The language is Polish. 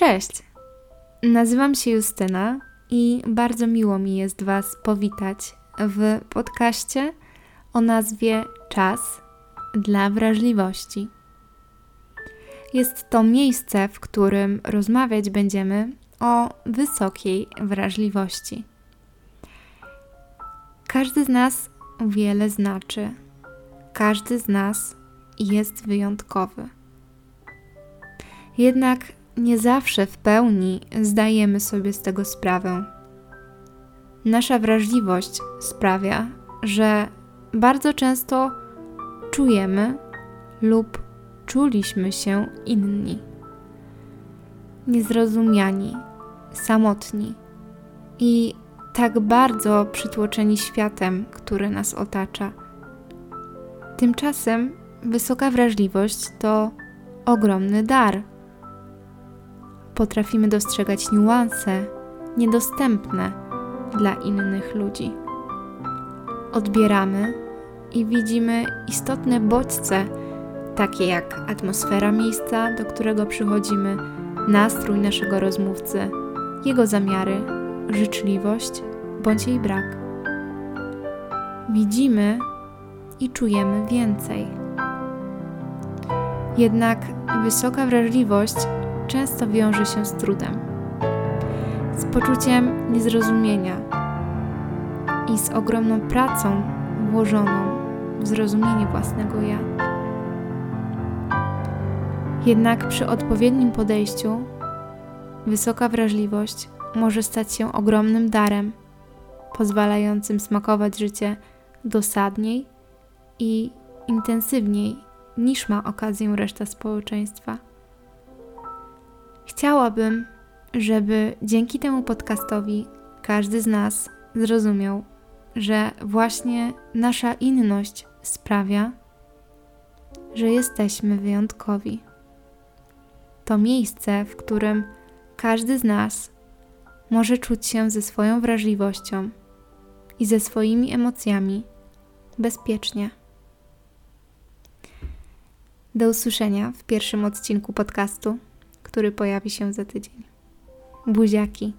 Cześć! Nazywam się Justyna i bardzo miło mi jest Was powitać w podcaście o nazwie Czas dla wrażliwości. Jest to miejsce, w którym rozmawiać będziemy o wysokiej wrażliwości. Każdy z nas wiele znaczy. Każdy z nas jest wyjątkowy. Jednak nie zawsze w pełni zdajemy sobie z tego sprawę. Nasza wrażliwość sprawia, że bardzo często czujemy lub czuliśmy się inni, niezrozumiani, samotni i tak bardzo przytłoczeni światem, który nas otacza. Tymczasem wysoka wrażliwość to ogromny dar. Potrafimy dostrzegać niuanse niedostępne dla innych ludzi. Odbieramy i widzimy istotne bodźce, takie jak atmosfera miejsca, do którego przychodzimy, nastrój naszego rozmówcy, jego zamiary, życzliwość bądź jej brak. Widzimy i czujemy więcej. Jednak wysoka wrażliwość często wiąże się z trudem, z poczuciem niezrozumienia i z ogromną pracą włożoną w zrozumienie własnego ja. Jednak przy odpowiednim podejściu wysoka wrażliwość może stać się ogromnym darem, pozwalającym smakować życie dosadniej i intensywniej niż ma okazję reszta społeczeństwa. Chciałabym, żeby dzięki temu podcastowi każdy z nas zrozumiał, że właśnie nasza inność sprawia, że jesteśmy wyjątkowi. To miejsce, w którym każdy z nas może czuć się ze swoją wrażliwością i ze swoimi emocjami bezpiecznie. Do usłyszenia w pierwszym odcinku podcastu, który pojawi się za tydzień. Buziaki.